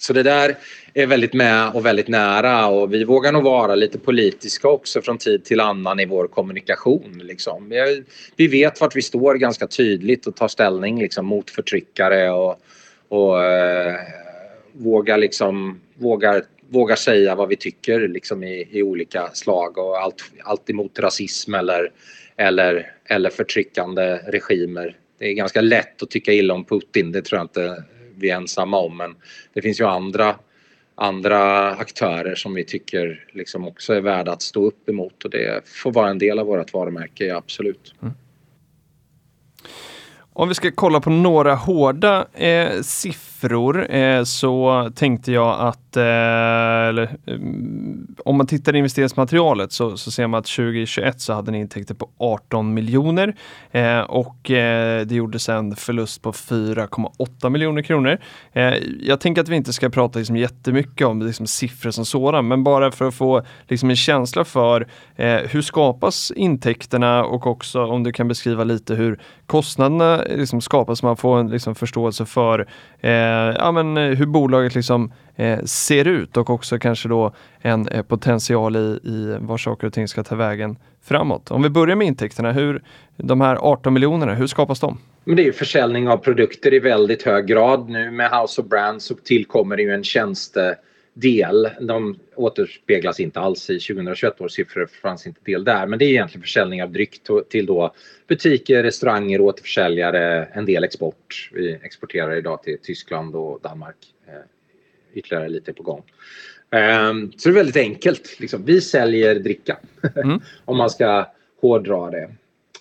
Så det där är väldigt med och väldigt nära och vi vågar nog vara lite politiska också från tid till annan i vår kommunikation. Liksom. Vi, vet vart vi står ganska tydligt och tar ställning liksom, mot förtryckare och, och eh, vågar, liksom, vågar, vågar säga vad vi tycker liksom, i, i olika slag och allt, allt emot rasism eller, eller, eller förtryckande regimer det är ganska lätt att tycka illa om Putin, det tror jag inte vi är ensamma om. Men det finns ju andra, andra aktörer som vi tycker liksom också är värda att stå upp emot och det får vara en del av vårt varumärke, absolut. Mm. Om vi ska kolla på några hårda eh, siffror siffror eh, så tänkte jag att eh, eller, eh, om man tittar i investeringsmaterialet så, så ser man att 2021 så hade ni intäkter på 18 miljoner eh, och eh, det gjordes en förlust på 4,8 miljoner kronor. Eh, jag tänker att vi inte ska prata liksom jättemycket om liksom, siffror som sådana men bara för att få liksom, en känsla för eh, hur skapas intäkterna och också om du kan beskriva lite hur kostnaderna eh, liksom, skapas, så man får en liksom, förståelse för eh, ja, men, eh, hur bolaget liksom, eh, ser ut och också kanske då en eh, potential i, i var saker och ting ska ta vägen framåt. Om vi börjar med intäkterna, hur, de här 18 miljonerna, hur skapas de? Men det är ju försäljning av produkter i väldigt hög grad. Nu med House of Brands så tillkommer det ju en tjänste tjänstedel. De återspeglas inte alls i 2021 års siffror, för fanns inte del där. Men det är egentligen försäljning av dryck till då butiker, restauranger, återförsäljare, en del export. Vi exporterar idag till Tyskland och Danmark. Eh, ytterligare lite på gång. Um, så det är väldigt enkelt. Liksom. Vi säljer dricka, mm. om man ska hårdra det.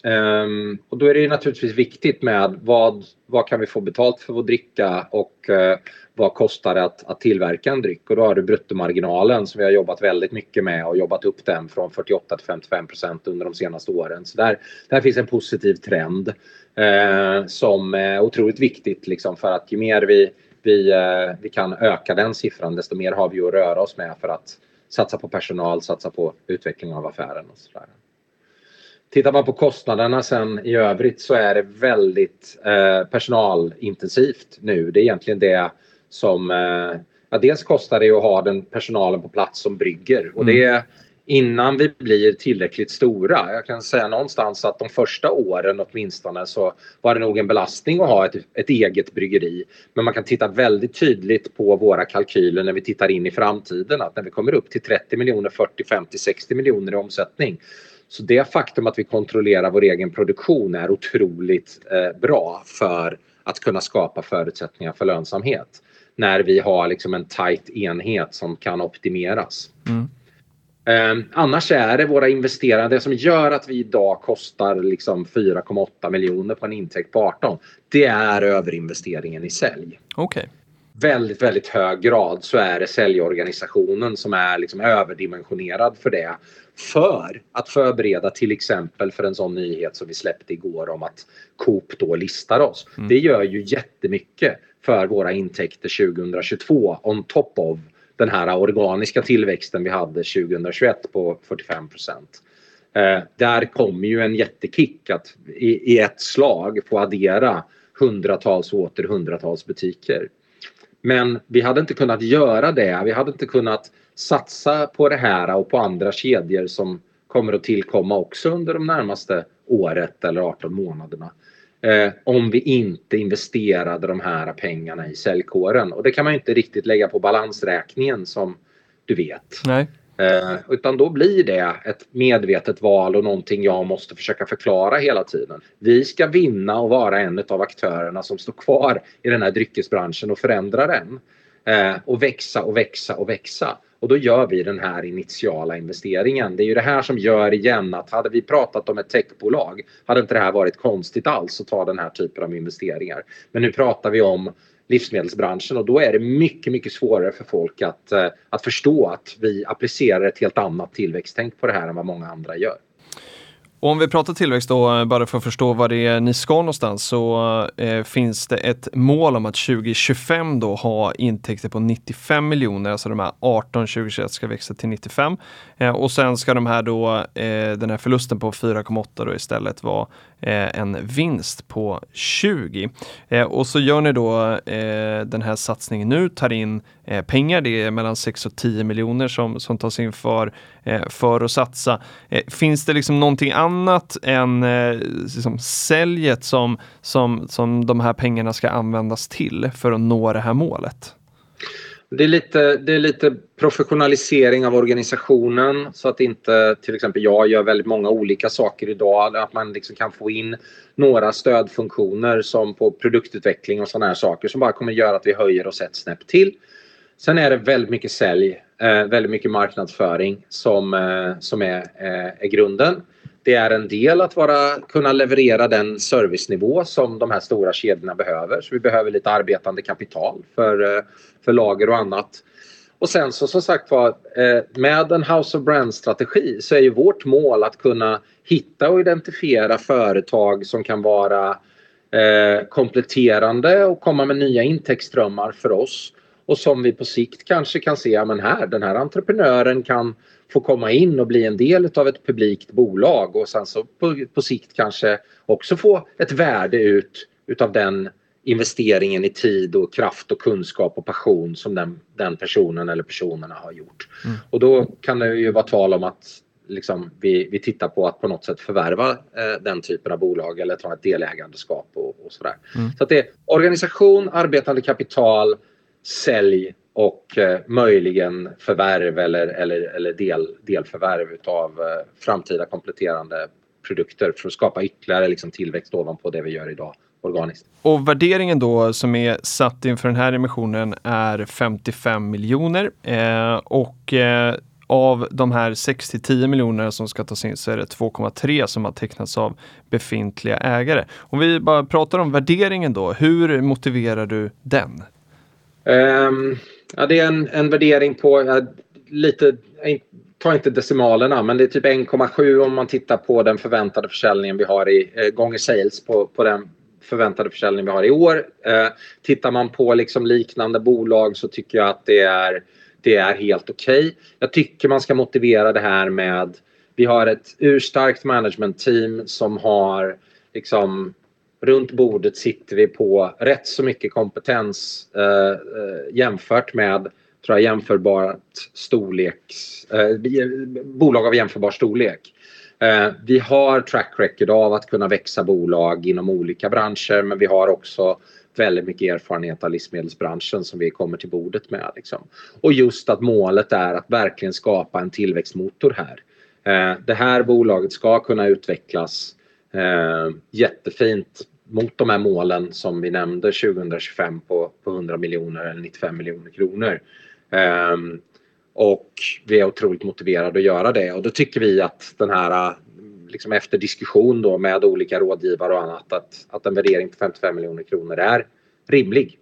Um, och då är det naturligtvis viktigt med vad, vad kan vi få betalt för vår dricka och uh, vad kostar det att, att tillverka en dryck? Och då har du bruttomarginalen som vi har jobbat väldigt mycket med och jobbat upp den från 48 till 55 procent under de senaste åren. Så där, där finns en positiv trend eh, som är otroligt viktigt liksom, för att ju mer vi vi, eh, vi kan öka den siffran desto mer har vi att röra oss med för att satsa på personal, satsa på utveckling av affären och sådär. Tittar man på kostnaderna sen i övrigt så är det väldigt eh, personalintensivt nu. Det är egentligen det som eh, ja, dels kostar det att ha den personalen på plats som brygger och det mm innan vi blir tillräckligt stora. Jag kan säga någonstans att de första åren åtminstone så var det nog en belastning att ha ett, ett eget bryggeri. Men man kan titta väldigt tydligt på våra kalkyler när vi tittar in i framtiden att när vi kommer upp till 30 miljoner, 40, 50, 60 miljoner i omsättning så det faktum att vi kontrollerar vår egen produktion är otroligt eh, bra för att kunna skapa förutsättningar för lönsamhet. När vi har liksom en tight enhet som kan optimeras. Mm. Eh, annars är det våra investerare, det som gör att vi idag kostar liksom 4,8 miljoner på en intäkt på 18. Det är överinvesteringen i sälj. Okay. Väldigt, väldigt hög grad så är det säljorganisationen som är liksom överdimensionerad för det. För att förbereda till exempel för en sån nyhet som vi släppte igår om att Coop då listar oss. Mm. Det gör ju jättemycket för våra intäkter 2022 on top of den här organiska tillväxten vi hade 2021 på 45 procent. Eh, där kommer ju en jättekick att i, i ett slag få addera hundratals och åter hundratals butiker. Men vi hade inte kunnat göra det. Vi hade inte kunnat satsa på det här och på andra kedjor som kommer att tillkomma också under de närmaste året eller 18 månaderna eh, om vi inte investerade de här pengarna i säljkåren. Och det kan man inte riktigt lägga på balansräkningen som du vet. Nej. Eh, utan då blir det ett medvetet val och någonting jag måste försöka förklara hela tiden. Vi ska vinna och vara en av aktörerna som står kvar i den här dryckesbranschen och förändra den. Eh, och växa och växa och växa. Och då gör vi den här initiala investeringen. Det är ju det här som gör igen att hade vi pratat om ett techbolag hade inte det här varit konstigt alls att ta den här typen av investeringar. Men nu pratar vi om livsmedelsbranschen och då är det mycket, mycket svårare för folk att, eh, att förstå att vi applicerar ett helt annat tillväxttänk på det här än vad många andra gör. Om vi pratar tillväxt då, eh, bara för att förstå vad det är ni ska någonstans, så eh, finns det ett mål om att 2025 då ha intäkter på 95 miljoner, alltså de här 18 2021 ska växa till 95. Eh, och sen ska de här då, eh, den här förlusten på 4,8 då istället vara Eh, en vinst på 20. Eh, och så gör ni då eh, den här satsningen nu, tar in pengar, det är mellan 6 och 10 miljoner som, som tas in för, för att satsa. finns det liksom någonting annat än liksom säljet som, som, som de här pengarna ska användas till för att nå det här målet? Det är, lite, det är lite professionalisering av organisationen så att inte till exempel jag gör väldigt många olika saker idag. Att man liksom kan få in några stödfunktioner som på produktutveckling och sådana här saker som bara kommer göra att vi höjer oss ett snäpp till. Sen är det väldigt mycket sälj, eh, väldigt mycket marknadsföring som, eh, som är, eh, är grunden det är en del att vara, kunna leverera den servicenivå som de här stora kedjorna behöver. Så vi behöver lite arbetande kapital för, eh, för lager och annat. Och sen så som sagt var eh, med en House of Brands-strategi så är ju vårt mål att kunna hitta och identifiera företag som kan vara eh, kompletterande och komma med nya intäktsströmmar för oss och som vi på sikt kanske kan se, ja men här, den här entreprenören kan få komma in och bli en del av ett publikt bolag och sen så på, på sikt kanske också få ett värde ut utav den investeringen i tid och kraft och kunskap och passion som den, den personen eller personerna har gjort. Mm. Och då kan det ju vara tal om att liksom, vi, vi tittar på att på något sätt förvärva eh, den typen av bolag eller ta ett delägandeskap och, och sådär. Mm. Så att det är organisation, arbetande kapital, sälj och eh, möjligen förvärv eller, eller, eller del, delförvärv av eh, framtida kompletterande produkter för att skapa ytterligare liksom, tillväxt ovanpå det vi gör idag organiskt. Och värderingen då som är satt inför den här emissionen är 55 miljoner eh, och eh, av de här 6-10 miljonerna som ska tas in så är det 2,3 som har tecknats av befintliga ägare. Om vi bara pratar om värderingen då, hur motiverar du den? Um, ja, det är en, en värdering på ja, lite, ta inte decimalerna, men det är typ 1,7 om man tittar på den förväntade försäljningen vi har i eh, gånger sales på, på den förväntade försäljning vi har i år. Eh, tittar man på liksom liknande bolag så tycker jag att det är det är helt okej. Okay. Jag tycker man ska motivera det här med vi har ett urstarkt management team som har liksom runt bordet sitter vi på rätt så mycket kompetens eh, eh, jämfört med tror jag, jämförbart storleks, eh, bolag av jämförbar storlek. Eh, vi har track record av att kunna växa bolag inom olika branscher men vi har också väldigt mycket erfarenhet av livsmedelsbranschen som vi kommer till bordet med. Liksom. Och just att målet är att verkligen skapa en tillväxtmotor här. Eh, det här bolaget ska kunna utvecklas eh, jättefint mot de här målen som vi nämnde 2025 på, på 100 miljoner eller 95 miljoner kronor. Eh, och vi är otroligt motiverade att göra det och då tycker vi att den här eh, liksom efter diskussion då med olika rådgivare och annat att, att en värdering på 55 miljoner kronor är rimlig.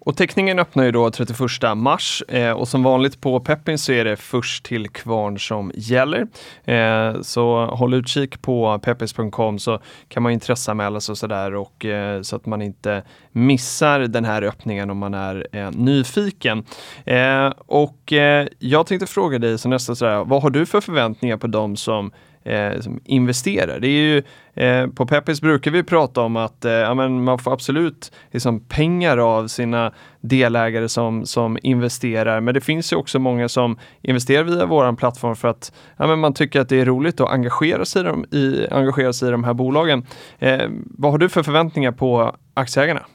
Och teckningen öppnar ju då 31 mars eh, och som vanligt på Peppin så är det först till kvarn som gäller. Eh, så håll utkik på peppins.com så kan man intresseanmäla sig och sådär och eh, så att man inte missar den här öppningen om man är eh, nyfiken. Eh, och eh, jag tänkte fråga dig så nästa sådär, vad har du för förväntningar på de som eh, som investerar. Det är ju, eh, på Peppis brukar vi prata om att eh, ja, men man får absolut liksom, pengar av sina delägare som, som investerar. Men det finns ju också många som investerar via vår plattform för att ja, men man tycker att det är roligt att engagera sig i de, i, engagera sig i de här bolagen. Eh, vad har du för förväntningar på aktieägarna?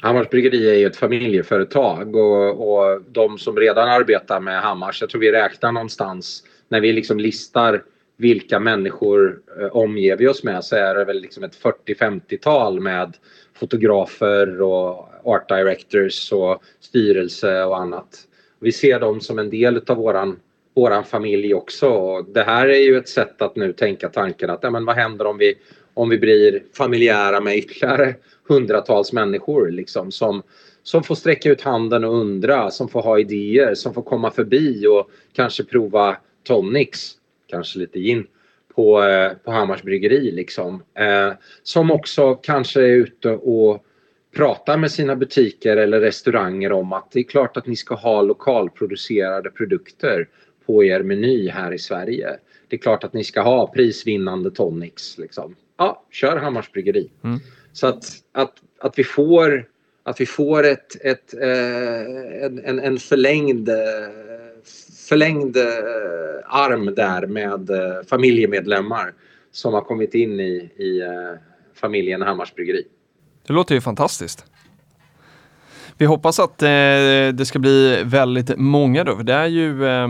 Hammars Bryggeri är ju ett familjeföretag och, och de som redan arbetar med Hammars, jag tror vi räknar någonstans när vi liksom listar vilka människor eh, omger vi oss med så är det väl liksom ett 40-50-tal med fotografer och art directors och styrelse och annat. Vi ser dem som en del av våran, våran familj också. Och det här är ju ett sätt att nu tänka tanken att ja, men vad händer om vi, om vi blir familjära med ytterligare hundratals människor liksom, som, som får sträcka ut handen och undra, som får ha idéer, som får komma förbi och kanske prova tonics kanske lite gin på, eh, på Hammars bryggeri liksom. Eh, som också kanske är ute och pratar med sina butiker eller restauranger om att det är klart att ni ska ha lokalproducerade produkter på er meny här i Sverige. Det är klart att ni ska ha prisvinnande tonics. Liksom. Ja, kör Hammars bryggeri. Mm. Så att, att, att vi får, att vi får ett, ett, eh, en, en förlängd förlängd eh, förlängd eh, arm där med eh, familjemedlemmar som har kommit in i, i eh, familjen Hammars Bryggeri. Det låter ju fantastiskt. Vi hoppas att eh, det ska bli väldigt många då, för det är ju eh,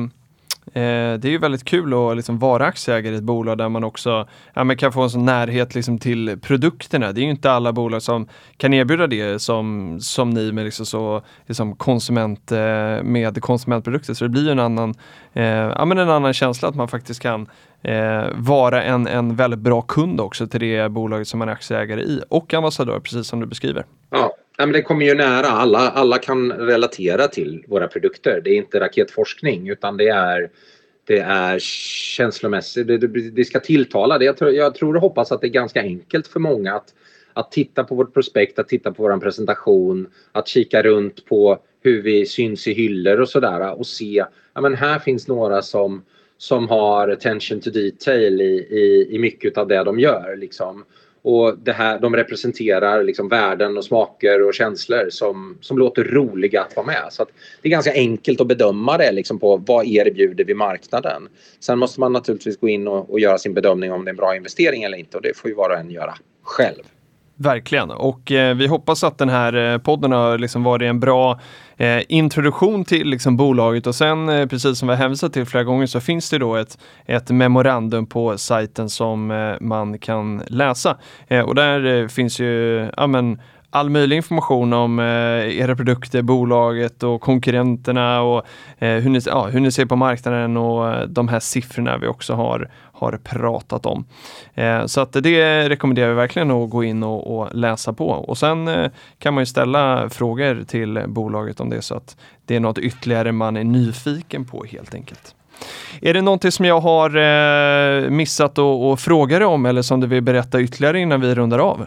Eh, det är ju väldigt kul att liksom vara aktieägare i ett bolag där man också ja, man kan få en sån närhet liksom till produkterna. Det är ju inte alla bolag som kan erbjuda det som, som ni med, liksom så, liksom konsument, eh, med konsumentprodukter. Så det blir ju en annan, eh, ja, men en annan känsla att man faktiskt kan eh, vara en, en väldigt bra kund också till det bolaget som man är aktieägare i och ambassadör, precis som du beskriver. Ja, men det kommer ju nära. Alla, alla kan relatera till våra produkter. Det är inte raketforskning utan det är det är känslomässigt, det, det, det ska tilltala. Det, jag, tror, jag tror och hoppas att det är ganska enkelt för många att, att titta på vårt prospekt, att titta på vår presentation, att kika runt på hur vi syns i hyllor och sådär och se, ja men här finns några som, som har attention to detail i, i, i mycket av det de gör. Liksom. Och det här, de representerar liksom värden och smaker och känslor som, som låter roliga att vara med. Så att det är ganska enkelt att bedöma det liksom på vad erbjuder vi marknaden. Sen måste man naturligtvis gå in och, och göra sin bedömning om det är en bra investering eller inte och det får ju var och en göra själv. Verkligen, och eh, vi hoppas att den här eh, podden har liksom varit en bra eh, introduktion till liksom, bolaget och sen eh, precis som vi har hänvisat till flera gånger så finns det då ett, ett memorandum på sajten som eh, man kan läsa. Eh, och där eh, finns ju ja, men, all möjlig information om eh, era produkter, bolaget och konkurrenterna och eh, hur, ni, ja, hur ni ser på marknaden och eh, de här siffrorna vi också har, har pratat om. Eh, så att det rekommenderar vi verkligen att gå in och, och läsa på och sen eh, kan man ju ställa frågor till bolaget om det så att det är något ytterligare man är nyfiken på helt enkelt. Är det någonting som jag har eh, missat att fråga dig om eller som du vill berätta ytterligare innan vi rundar av?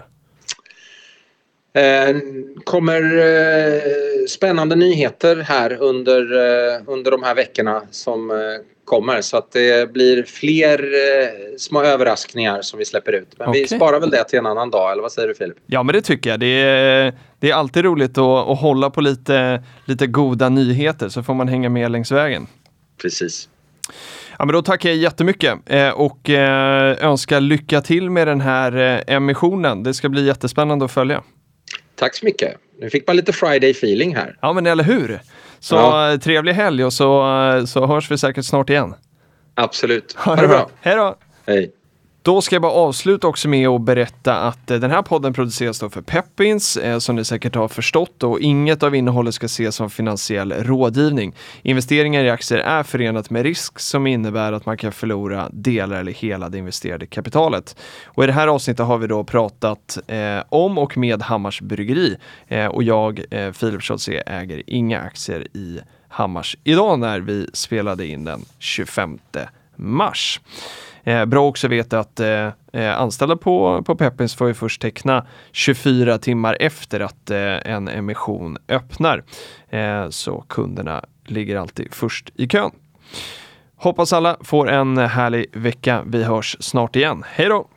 Eh, kommer eh, spännande nyheter här under, eh, under de här veckorna som eh, kommer så att det blir fler små överraskningar som vi släpper ut. Men okay. vi sparar väl det till en annan dag, eller vad säger du Filip? Ja, men det tycker jag. Det är, det är alltid roligt att, att hålla på lite, lite goda nyheter så får man hänga med längs vägen. Precis. Ja, men då tackar jag jättemycket eh, och eh, önskar lycka till med den här eh, emissionen. Det ska bli jättespännande att följa. Tack så mycket. Nu fick man lite Friday feeling här. Ja, men eller hur? Så ja. trevlig helg och så, så hörs vi säkert snart igen. Absolut. Ha, ha det bra. Hej då. Hej. Då ska jag bara avsluta också med att berätta att eh, den här podden produceras då för Peppins, eh, som ni säkert har förstått och inget av innehållet ska ses som finansiell rådgivning. Investeringar i aktier är förenat med risk som innebär att man kan förlora delar eller hela det investerade kapitalet. Och i det här avsnittet har vi då pratat eh, om och med Hammars Bryggeri eh, och jag, eh, Filip Scholtze, äger inga aktier i Hammars idag när vi spelade in den 25 mars. Eh, bra också att veta att eh, eh, anställda på, på Peppins får ju först teckna 24 timmar efter att eh, en emission öppnar. Eh, så kunderna ligger alltid först i kön. Hoppas alla får en härlig vecka. Vi hörs snart igen. Hej då!